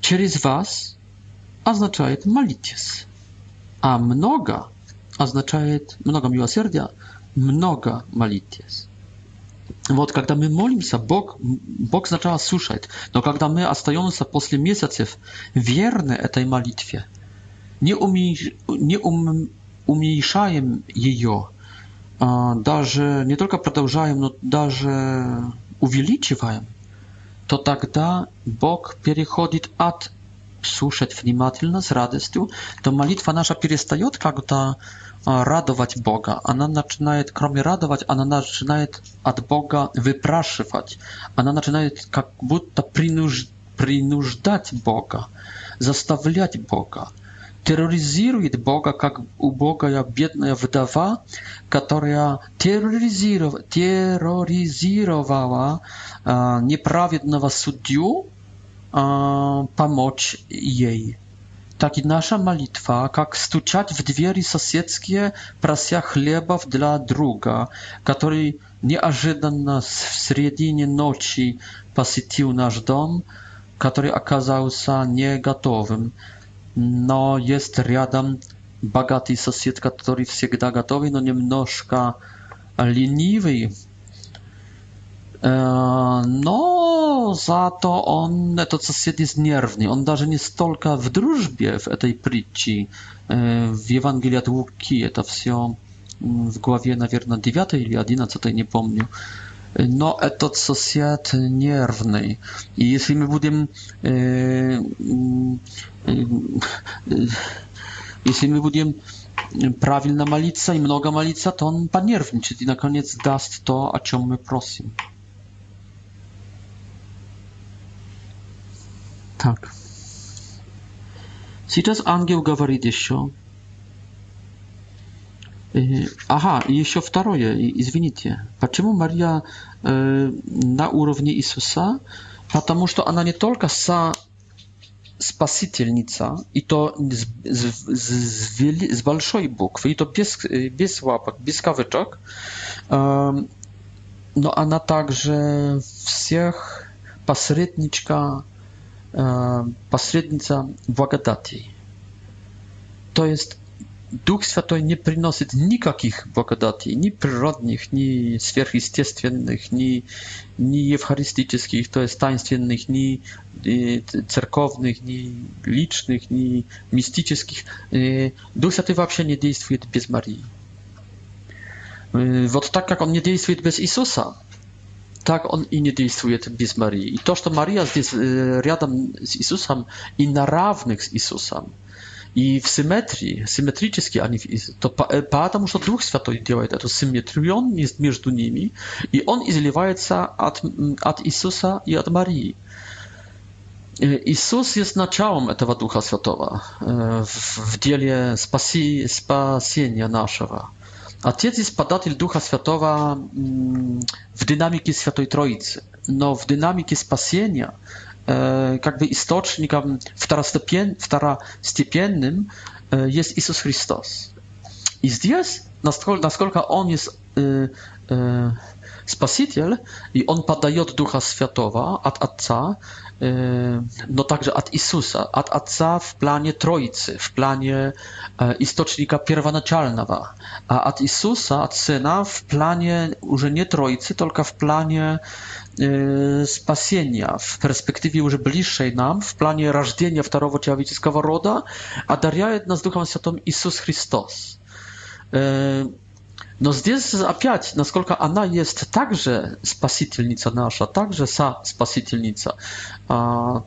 Через вас означает молитесь. А много означает много милосердия, много молитесь. Вот когда мы молимся, Бог, Бог сначала слушает, но когда мы остаемся после месяцев верны этой молитве, не, уменьш, не ум, уменьшаем ее, даже не только продолжаем, но даже увеличиваем, то тогда Бог переходит от слушать внимательно, с радостью, то молитва наша перестает когда-то радовать Бога. Она начинает, кроме радовать, она начинает от Бога выпрашивать. Она начинает как будто принуж... принуждать Бога, заставлять Бога. терроризирует Бога, как убогая бедная вдова, которая терроризиров, терроризировала э, неправедного судью э, помочь ей tak i nasza modlitwa, jak stuczać w drzwi sąsiedzkie, prosia chleba dla druga, który nieожиданно w sredinie nocy posetił nasz dom, który okazał się niegotowym, no jest рядом богатый сосед, который всегда готовый, но немножко ленивый, E, no, za to on, to co jest, jest nierwny. On даже nie stolka w дружбе w tej prici e, w Ewangelii od Łuki, to все w głowie, наверное, 9 или 11, nie помню. Но этот сосед нервный. И если мы I э, э, э, если prawilna malica i mnoga malica, to on panierwni, czyli na koniec dast to, o czym my prosimy. Tak. Teraz angiel mówi jeszcze. Y, aha, jeszcze drugie, izwinicie. Dlaczego Maria y, na poziomie Jezusa? Ponieważ ona nie tylko sa spasitelnica i to z, z, z, z, wiel, z большой буквy, i to bez, bez y, łapek, bez kawyczek, no ona także wszystkich pasrytniczka, посредница благодати. То есть Дух Святой не приносит никаких благодатей, ни природных, ни сверхъестественных, ни, ни евхаристических, то есть таинственных, ни церковных, ни личных, ни мистических. Дух Святой вообще не действует без Марии. Вот так как он не действует без Иисуса, tak on inny jest bez Марии. И то, что Мария здесь рядом с Иисусом и на равных с Иисусом, и в симметрии, симметрически они, то потому что Дух Святой делает эту симметрию между ними, и он изливается от, от Иисуса и от Марии. Иисус есть началом этого Духа Святого в, в деле спаси, спасения нашего. Отец jest податель Ducha Святого mm, w dynamice Świętej Trójcy, no w dynamice spasienia, e, jakby istotnikiem wtorostепенным e, jest Jezus Chrystus. I na насколько On jest Spasiciel e, i On podaje Ducha Świętego od Ojca, Yy, no także od Isusa, od Aca w planie Trojcy, w planie e, istocznika pierwonaczalnego, a od Isusa, od Syna w planie już nie Trójcy, tylko w planie e, spasienia, w perspektywie już bliższej nam, w planie rażdzenia wtarowo ciała roda, a daria nas Duchem Świętym Isus Chrystus. E, Но здесь опять, насколько она есть также спасительница наша, также са спасительница,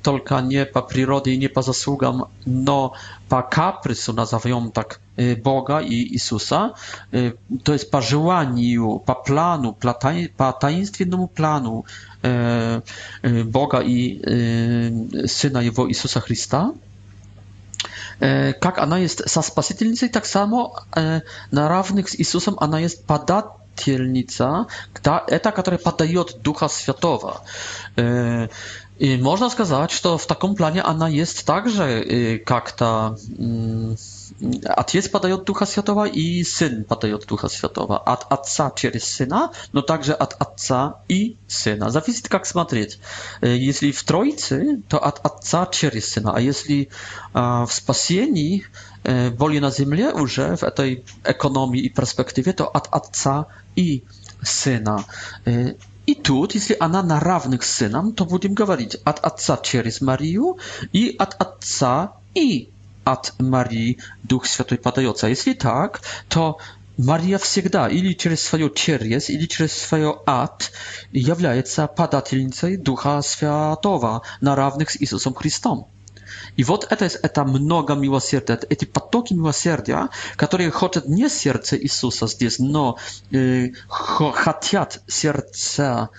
только не по природе и не по заслугам, но по капрису, назовем так, Бога и Иисуса, то есть по желанию, по плану, по таинственному плану Бога и Сына Его Иисуса Христа – jak ona jest sa spasitelnicą, tak samo na равных z Jezusem ona jest подательница, это, которая подает Духа Святого. И можно сказать, что в таком плане она есть также как-то Отец подает Духа Святого и Сын подает Духа Святого. От Отца через Сына, но также от Отца и Сына. Зависит, как смотреть. Если в Троице, то от Отца через Сына. А если в спасении, боли на земле уже, в этой экономии и перспективе, то от Отца и Сына. И тут, если она на равных с сыном, то будем говорить от отца через Марию и от отца и от Марии, Дух Святой подается. Если так, то Мария всегда или через свое через, или через свое ад является подательницей Духа Святого на равных с Иисусом Христом. И вот это, это много милосердия, эти потоки милосердия, которые хотят не сердце Иисуса здесь, но э, хотят сердца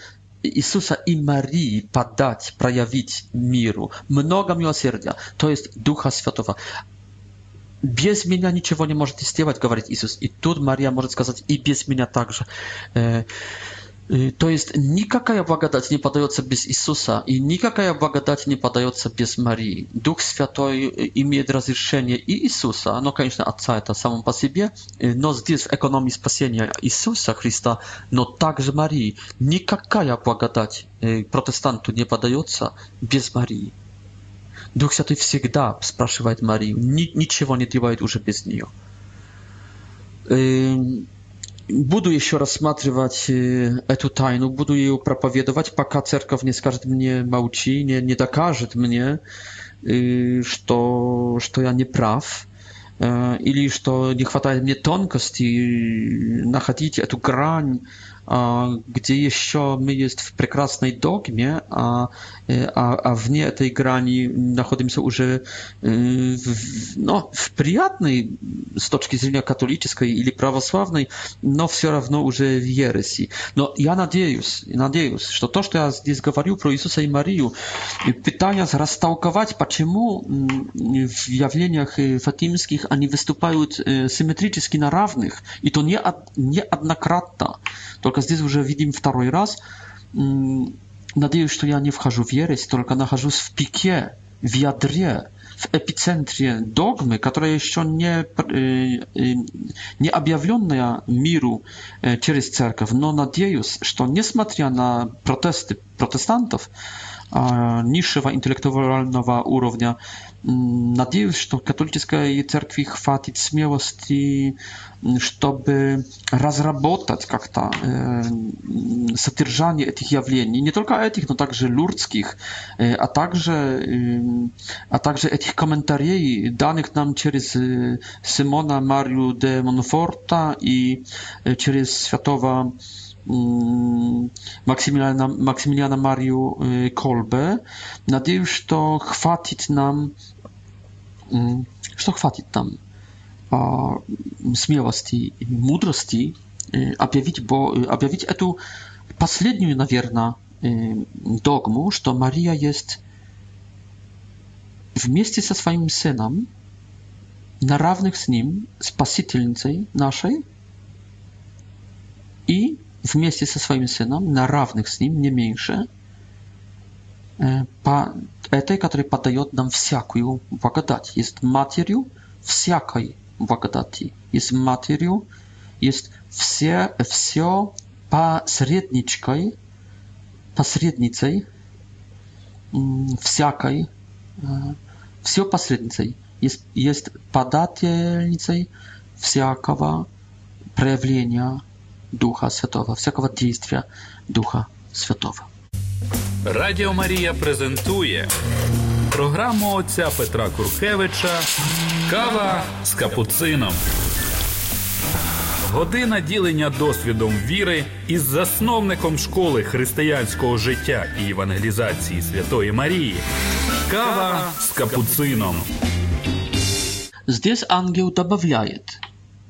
Isusa i Marii podać, проявить миру. Много милосердия, то есть Духа Святого. Без меня ничего не можете сделать, говорит Иисус. И тут Мария может сказать, и без меня также. To есть никакая благодать не подается без Иисуса, и никакая благодать не подается без Марии. Дух Святой имеет разрешение и Иисуса, но, конечно, Отца это само по себе, но здесь в экономии спасения Иисуса Христа, но также Марии. Никакая благодать протестанту не подается без Марии. Дух Святой всегда спрашивает Марию, ничего не делает уже без нее. Buduje się rozsmatrywać y, etu tajnu, buduje ją propowiadować, пока церковь nie скажет mnie małci, nie, nie dokaże mnie, что, что я не прав, или что не хватает мне тонкости находить эту грань a gdzie jeszcze my jest w prekrasnej dogmie, a, y, a, a w nie tej grani znajdujemy się już y, w, no, w przyjatnej z toczki katolickiej ili prawosławnej, no wciąż już w jeresji. No ja nadzieję, nadzieję, że to, co ja dziś pro Jezusa i Marii, pytania zrastałkować, czemu mm, w jawleniach y, fatimskich ani występują symetrycznie na równych, i to nie, nie jednokrotnie, tylko а здесь уже видим второй раз. Надеюсь, что я не вхожу в ересь, только нахожусь в пике, в ядре, в эпицентре догмы, которая еще не, не объявленная миру через церковь. Но надеюсь, что несмотря на протесты протестантов, niższa intelektualna urownia. Mm, Nadzieję, że katolickiej cerkwi chwatić śmiałości, mm, żeby rozrabotać jak ta e, mm, satyrżanie tych jawleni, nie tylko etych, no także ludzkich, e, a także e, a także etych komentarzy danych nam przez e, Simona Mariu de Monforta i e, przez e, światowa Mm, Maksymiliana, Mariu y, Kolbe. Nadzieję, że to chwatit nam, że mm, to chwatit nam a, mm, smiłości i aby objawić, bo objawić y, etu последнюю, наверное, догму, что Мария есть вместе со своим сыном, на равных с ним, спасительницей нашей, и вместе со своим сыном, на равных с ним, не меньше, э, по этой, которая подает нам всякую благодать. Есть матерью всякой благодати. Есть матерью, есть все, все посредничкой, посредницей всякой, э, все посредницей. Есть, есть подательницей всякого проявления Духа Святого, всякого дійства Духа Святого. Радіо Марія презентує програму отця Петра Куркевича Кава з капуцином. Година ділення досвідом віри із засновником школи християнського життя і евангелізації Святої Марії. Кава з капуцином. Здесь ангел добавляє.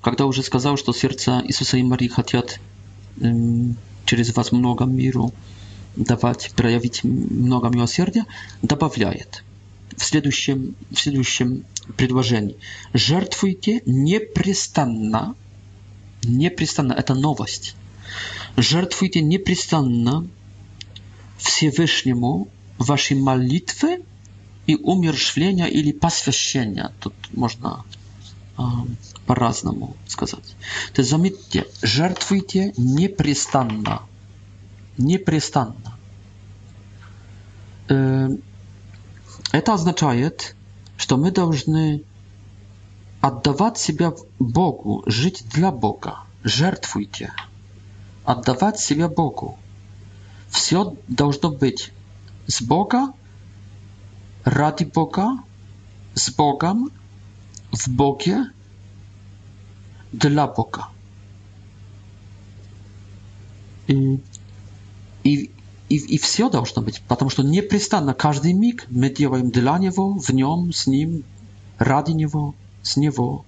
Когда уже сказал, что сердца Иисуса и Марии хотят через вас много миру давать, проявить много милосердия, добавляет в следующем, в следующем предложении. Жертвуйте непрестанно, непрестанно, это новость, жертвуйте непрестанно Всевышнему ваши молитвы и умершвления или посвящения. Тут можно по-разному сказать. То есть заметьте, жертвуйте непрестанно. Непрестанно. Это означает, что мы должны отдавать себя Богу, жить для Бога. Жертвуйте. Отдавать себя Богу. Все должно быть с Бога, ради Бога, с Богом, в Боге, dla Boka I, i, i, i wszystko должно być, ponieważ nieprzystanna każdy mig my działamy dla Niego, w Nim, z Nim, radi Niego, z Niego,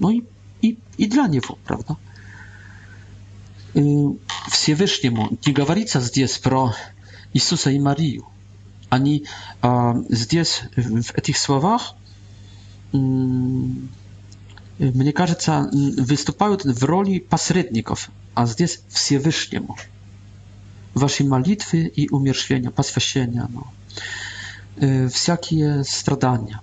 no i, i, i dla Niego, prawda? Всевышнему не говорится здесь про Иисуса и Марию. Они а, здесь в этих словах... М- мне кажется, выступают в роли посредников, а здесь Всевышнему. Ваши молитвы и умерщвления, посвящения, ну, всякие страдания.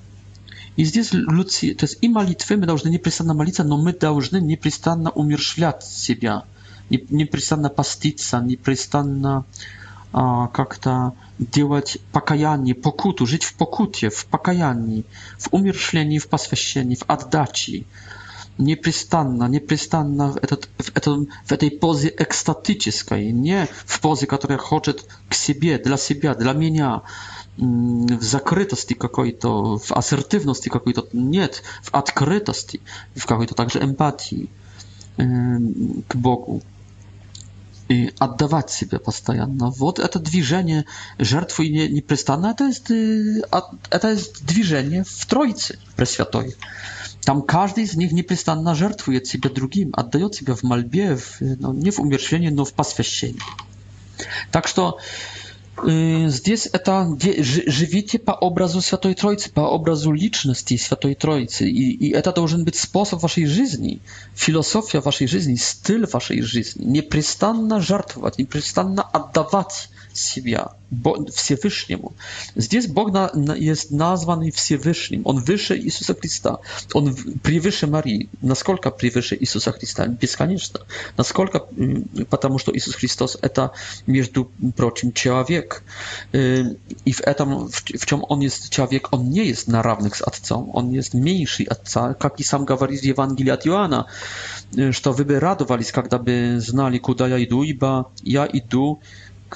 И здесь люди, то есть и молитвы, мы должны непрестанно молиться, но мы должны непрестанно умерщвлять себя, непрестанно поститься, непрестанно э, как-то делать покаяние, покуту, жить в покуте, в покаянии, в умершлении, в посвящении, в отдаче. Непрестанно, непрестанно в, этот, в, этом, в этой позе экстатической, не в позе, которая хочет к себе, для себя, для меня, в закрытости какой-то, в ассертивности какой-то, нет, в открытости, в какой-то также эмпатии к Богу и отдавать себя постоянно. Вот это движение жертвы не, непрестанно, это есть, это есть движение в Троице Пресвятой. Там каждый из них непрестанно жертвует себя другим, отдает себя в мольбе, в, ну, не в умерщвлении, но в посвящении. Так что здесь это живите по образу Святой Троицы, по образу личности Святой Троицы. И, и это должен быть способ вашей жизни, философия вашей жизни, стиль вашей жизни. Непрестанно жертвовать, непрестанно отдавать себя, Всевышнему. Здесь Бог есть названный Всевышним. Он выше Иисуса Христа. Он превыше Марии. Насколько превыше Иисуса Христа? Бесконечно. Насколько? Потому что Иисус Христос – это, между прочим, человек. И в этом, в чем Он есть человек, Он не есть на равных с Отцом. Он есть меньший Отца. Как и сам говорит Евангелие от Иоанна, что вы бы радовались, когда бы знали, куда я иду, ибо я иду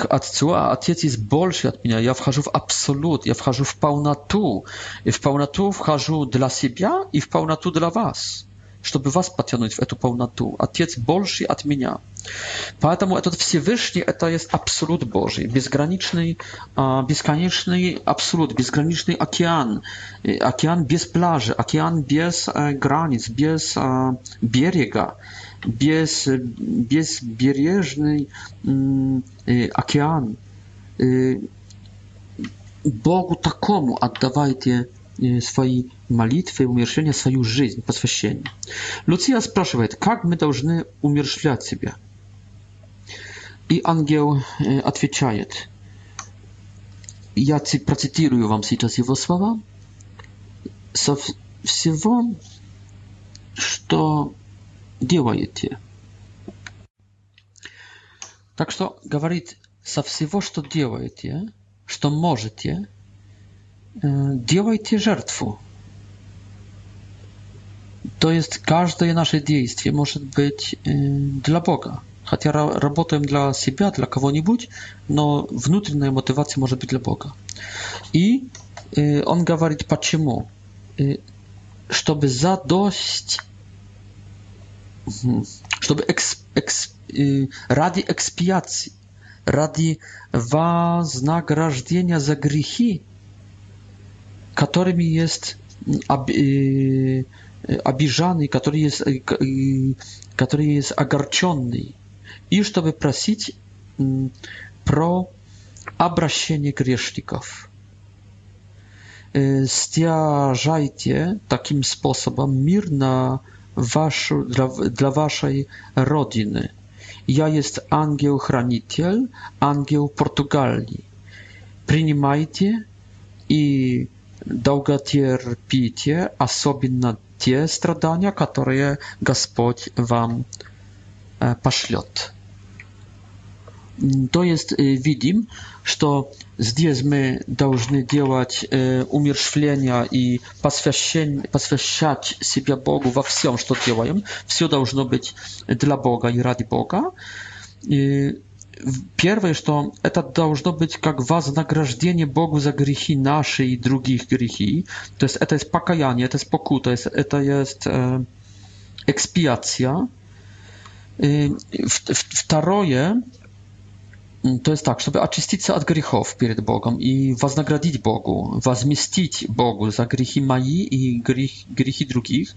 отцуа, отец есть больше от меня. Я вхожу в абсолют, я вхожу в полноту. И в полноту вхожу для себя и в полноту для вас, чтобы вас потянуть в эту полноту. Отец больше от меня. Поэтому этот Всевышний – это есть абсолют Божий, безграничный, бесконечный абсолют, безграничный океан, океан без пляжа, океан без границ, без берега без, безбережный океан. Богу такому отдавайте свои молитвы, умершления, свою жизнь, посвящение. Люция спрашивает, как мы должны умершлять себя? И ангел отвечает, я процитирую вам сейчас его слова, со всего, что делаете. Так что говорит со всего, что делаете, что можете, делайте жертву. То есть каждое наше действие может быть для Бога. Хотя работаем для себя, для кого-нибудь, но внутренняя мотивация может быть для Бога. И он говорит, почему? Чтобы задость чтобы экс, экс, э, ради экспиации, ради вознаграждения за грехи, которыми есть об, э, обиженный, который есть, э, который есть огорченный, и чтобы просить э, про обращение грешников. Э, стяжайте таким способом мир на wasz, dla, waszej rodziny. Ja jest angieł chranitel, angieł Portugalii. Принимайте i долготерпите, особенно te stradania, które Господь вам пошлет. To jest, e, widzimy, что здесь мы должны делать э, умерщвление и посвящать себя Богу во всем, что делаем. Все должно быть для Бога и ради Бога. И первое, что это должно быть как вознаграждение Богу за грехи наши и других грехи. То есть это есть покаяние, это есть покута, это есть э, экспиация. И второе, Mm, to jest tak, żeby oczyścić się od grzechów przed Bogiem i wynagrodzić Bogu, wzmieścić Bogu za grzechy moje i grzechy drugich.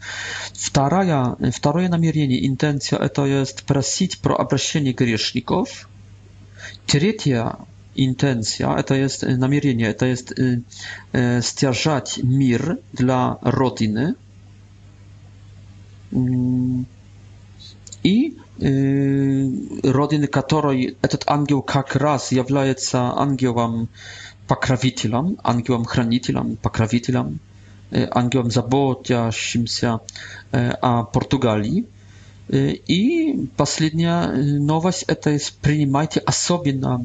Wtaraja, wtaraje namierzenie, intencja to jest prosić o obrzeszenie grzeszników. Trzecia intencja to jest y, namierzenie, to jest y, y, stwierdzać mir dla rodziny. Mm, i y, rodziny której ten anioł jak raz jest aniołem pokrowicielem, aniołem chronicielem, pokrowicielem, y, aniołem zaboczącym się y, a Portugalii. I ostatnia nowość to jest przyjmijcie osobie na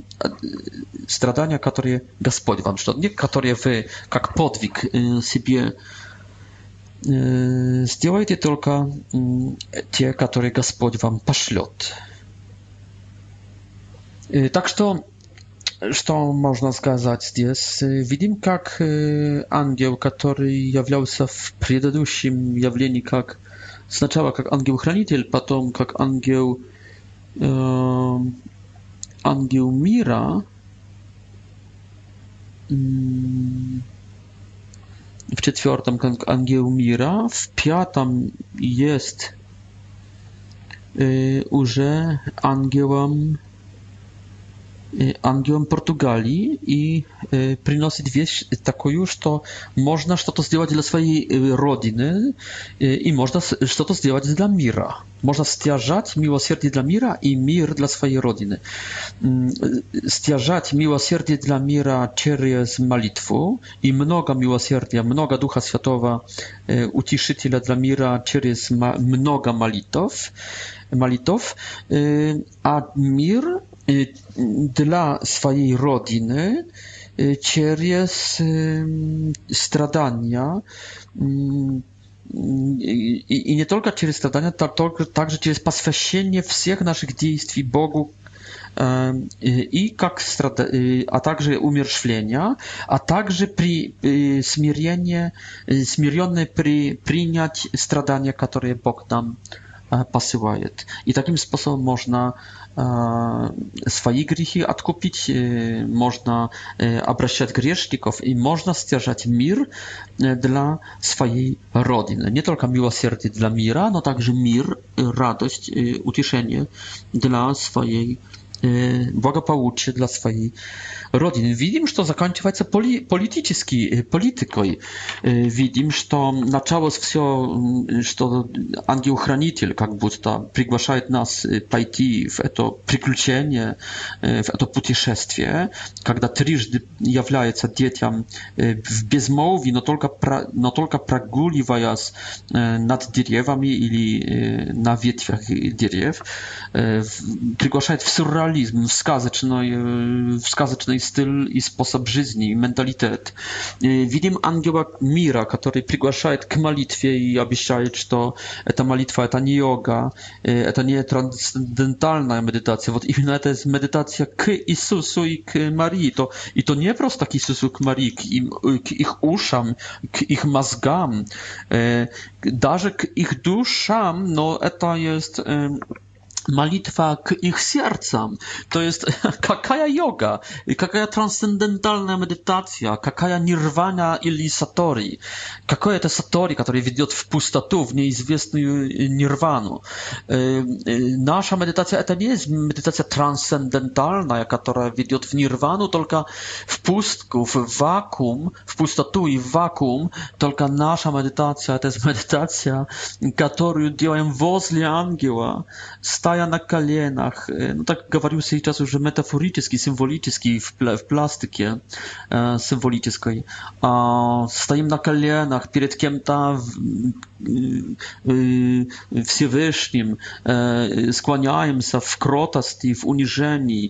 stradania, które Gospodź wam, nie które wy jak podwik sobie Сделайте только те, которые Господь вам пошлет. Так что, что можно сказать здесь? Видим, как ангел, который являлся в предыдущем явлении как сначала как ангел-хранитель, потом как ангел, э, ангел мира, w четвертом ангел мира, в пятом есть уже ангелом Anglią, Portugalii i приносит вещь такую, что можно что-то сделать для своей родины и можно что-то сделать для мира. Можно стяжать милосердие для мира и мир для своей родины. Стяжать милосердие для мира через молитву и много милосердия, много Духа Святого, утешителя для мира через много молитв, молитв а мир Y, dla swojej rodziny przez y, stradania i nie tylko przez stradania, także przez poświęcenie wszystkich naszych działań Bogu i jak y, a także umierzchlenia, a także przy smirienie, smirione stradania, które Bóg nam e, posyłaje. I takim sposobem można свои грехи откупить, можно обращать грешников и можно стяжать мир для своей Родины. Не только милосердие для мира, но также мир, радость, утешение для своей Родины благополучие для своей Родины. Видим, что заканчивается поли политической политикой. Видим, что началось все, что ангел-хранитель как будто приглашает нас пойти в это приключение, в это путешествие, когда трижды является детям в безмолвии, но только, про, но только прогуливаясь над деревами или на ветвях деревьев, приглашает в сурреализм kanibalizm, wskazyczny, e, wskazyczny styl i sposób życia, mentalitet. E, widzimy anioła Mira, który przygłasza k malitwie i obiecza, że ta malitwa to nie yoga, e, to nie transcendentalna medytacja. Вот именно to jest medytacja k Jezusu i k Marii. To, I to nie prosto k Jezusu k Marii, k, im, k ich uszam, k ich mazgam, e, ich duszam, no to jest Malitwa k ich sercom to jest kakaja yoga, kakaja transcendentalna medytacja, kakaja nirvana ili satori, kakaja te satori, który ведет w pustatu, w неизвестную nirwanu. E, e, nasza medytacja to nie jest medytacja transcendentalna, która ведет w nirwanu, tylko w pustku, w wakum, w pustatu i w wakum, tylko nasza medytacja to jest medytacja, którą działają w ангела, angiela stoja na kolenach, e, no tak mówił się czas, że metaforyczny, symboliczny w, pl plastyce symbolicznej, e, stajemy na kolenach przed tam y, y, wszechwyższym, e, skłaniamy się w krotosti, w uniżeniu,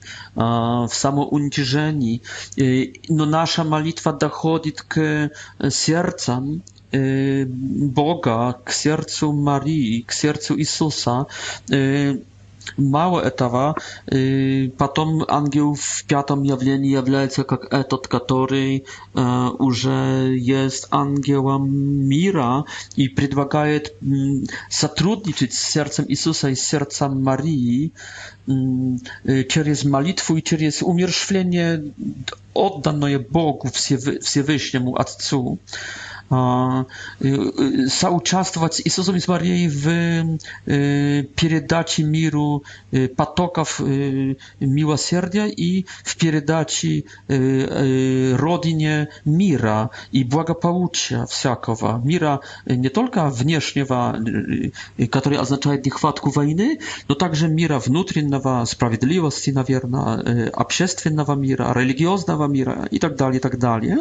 w samouniżeniu, e, no nasza modlitwa dochodzi do serca, e, Boga, k sercu Marii, k sercu Isusa. Мало этого, потом ангел в пятом явлении является как этот, который уже есть ангелом мира и предлагает сотрудничать с сердцем Иисуса и с сердцем Марии через молитву и через умершвление, отданное Богу Всевышнему Отцу соучаствовать, Иисусом из Марии в передаче миру потоков милосердия и в передаче родине мира и благополучия всякого. Мира не только внешнего, который означает нехватку войны, но также мира внутреннего, справедливости, наверное, общественного мира, религиозного мира и так далее, и так далее.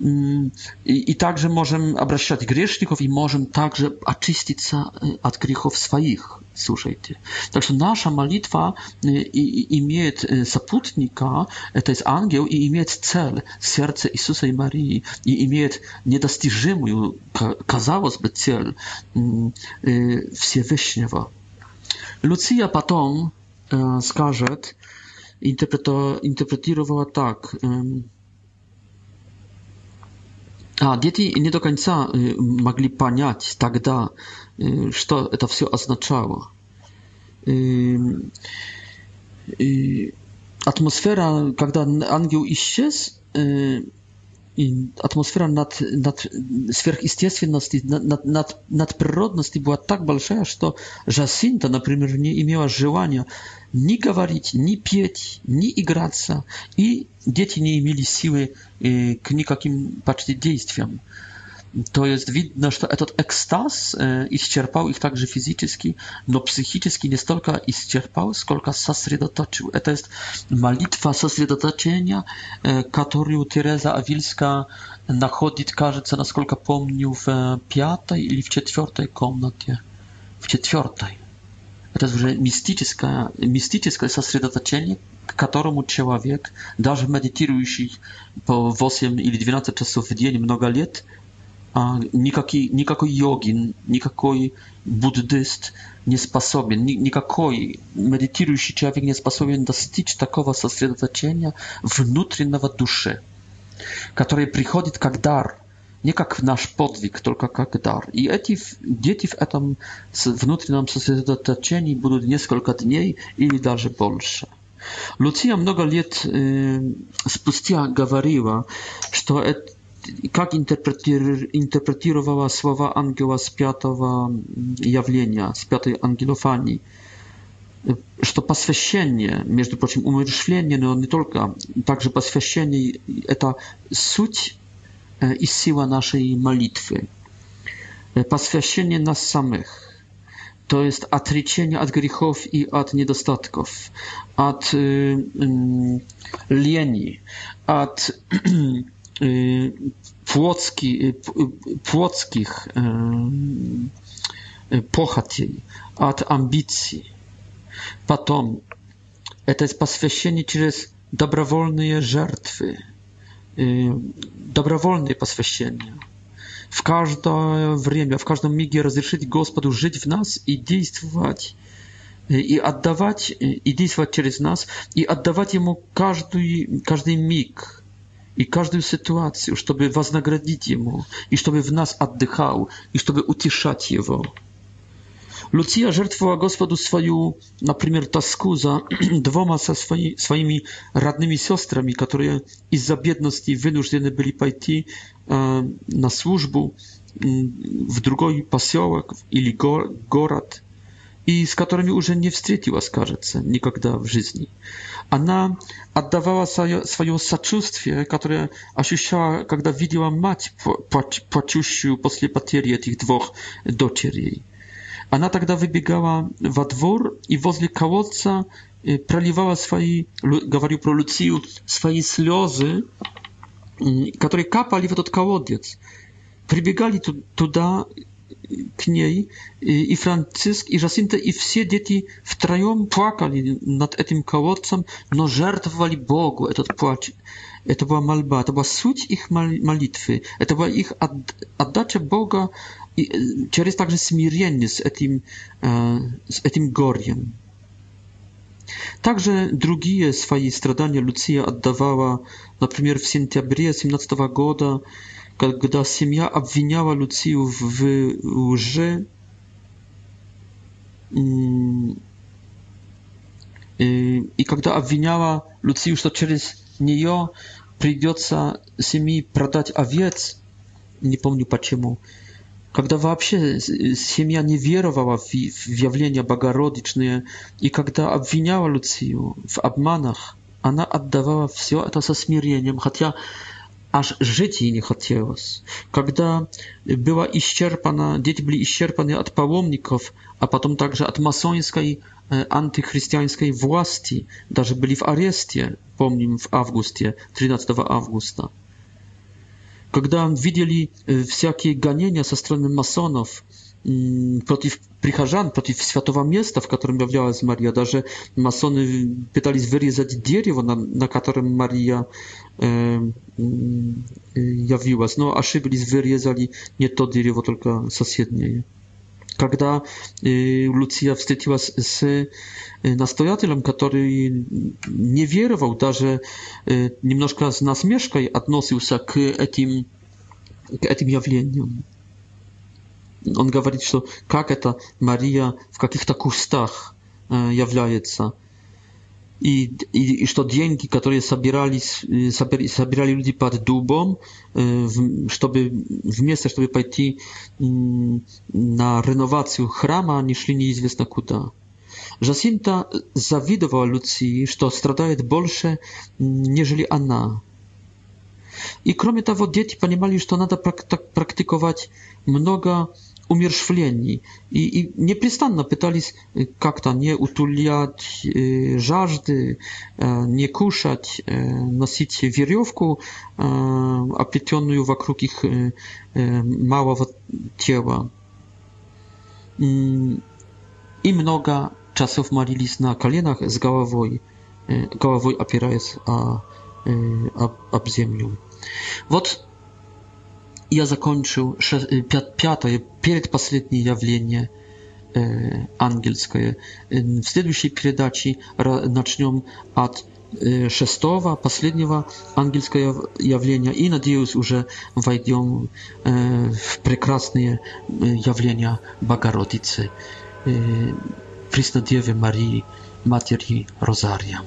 И, и также также можем обращать грешников и можем также очиститься от грехов своих. Слушайте. Так что наша молитва имеет сопутника, это есть ангел, и имеет цель, сердце Иисуса и Марии, и имеет недостижимую, казалось бы, цель Всевышнего. Луция потом скажет, интерпретировала так – a dzieci nie do końca y, mogli paniać тогда, y, co to wszystko oznaczało. Y, atmosfera, kiedy Angiel iścisł, i atmosfera nad, nad sferistiestwienności, nad, nad, nad, nad była tak balsza, że to Jacinta, na przykład, nie miała żyłania ni gawarić, ni pieć, ni igrać i dzieci nie mieli siły e, k nikakim paczcie działaniom to jest widno, że ten ekstaz iścierpał ich także fizyczny, no psychicznie nie tylko iścierpał, skolka zasredotoczył. E, to jest malitwa zasredotoczenia, e, którą Teresa Awilska nachodzi, każe co na skolka pomnił w e, piątej i w czwartej komnacie. W czwartej. To jest już mistyczne zasredotoczenie, któremu człowiek, nawet medytujący po 8 czy 12 czasów w dzień, mnoga lat, никакой, никакой йогин, никакой буддист не способен, никакой медитирующий человек не способен достичь такого сосредоточения внутреннего души, которое приходит как дар, не как наш подвиг, только как дар. И эти дети в этом внутреннем сосредоточении будут несколько дней или даже больше. Луция много лет э, спустя говорила, что это как интерпретир, интерпретировала слова ангела с пятого явления, с пятой ангелофании, что посвящение, между прочим, умерщвление, но не только, также посвящение – это суть и сила нашей молитвы. Посвящение нас самих, to jest отречение от грехов и от недостатков, от э, э, лени, от Y, płocki, y, y, płockich pochatiej, od ambicji. patom, to jest poświęcenie przez dobrowolne żertwy, dobrowolne poświęcenie. W każde время, w każdym migie rozruszyć, Gospodu żyć w nas i działać i oddawać i działać przez nas i oddawać mu każdy, każdy mig i każdym sytuacji, żeby was nagradzić Jemu, i żeby w nas oddychał, i żeby utieszać Jego. Lucia żertowała Gospodu swoją, na przykład, tasku za dwoma ze swoimi, radnymi siostrami, które i za biedności wynurzone byli pójti e, na służbę mm, w drugiej pasiołek, ili go, gorad и с которыми уже не встретилась, кажется, никогда в жизни. Она отдавала свое, свое сочувствие, которое ощущала, когда видела мать, плачущую после потери этих двух дочерей. Она тогда выбегала во двор и возле колодца проливала свои, говорю про Люцию, свои слезы, которые капали в этот колодец. Прибегали туда к ней, и, и Франциск, и Жасинта, и все дети втроем плакали над этим колодцем, но жертвовали Богу этот плач. Это была мольба, это была суть их молитвы, это была их отдача Бога и через также смирение с этим, э, с этим горем. Также другие свои страдания Люция отдавала, например, в сентябре 17 года, Когда семья обвиняла Люцию в лжи, и когда обвиняла Люцию, что через нее придется семье продать овец, не помню почему, когда вообще семья не веровала в явление Богородичное, и когда обвиняла Люцию в обманах, она отдавала все это со смирением, хотя aż życie не хотелось. Когда была исчерпана, дети были исчерпаны от паломников, а потом также от масонской антихристианской власти, даже были в аресте, помним, в августе, 13 августа. Когда видели всякие гонения со стороны масонов, protiv прихожан, против святого места, в котором являлась Мария. Даже масоны пытались вырезать дерево, на, на котором Мария э, явилась, но ошиблись, вырезали не то дерево, только соседнее. Когда э, Луция встретилась с э, настоятелем, который не веровал, даже э, немножко с насмешкой относился к этим, к этим явлениям он говорит, что как это Мария в каких-то кустах является. И, и, и что деньги, которые собирались, собирали, собирали люди под дубом, чтобы вместо, чтобы пойти на реновацию храма, они шли неизвестно куда. Жасинта завидовала Люции, что страдает больше, нежели она. И кроме того, дети понимали, что надо практиковать много умершвлений. И, и непрестанно пытались как-то не утулять э, жажды, э, не кушать, э, носить веревку, э, оплетенную вокруг их э, малого тела. И много часов молились на коленах с головой, э, головой опираясь о, э, об, об землю. Вот я закончил пятое предпоследнее явление ангельское. В следующей передаче начнем от шестого, последнего ангельского явления и, надеюсь, уже войдем в прекрасные явления Богородицы, Преснодевы Марии, Матери Розария.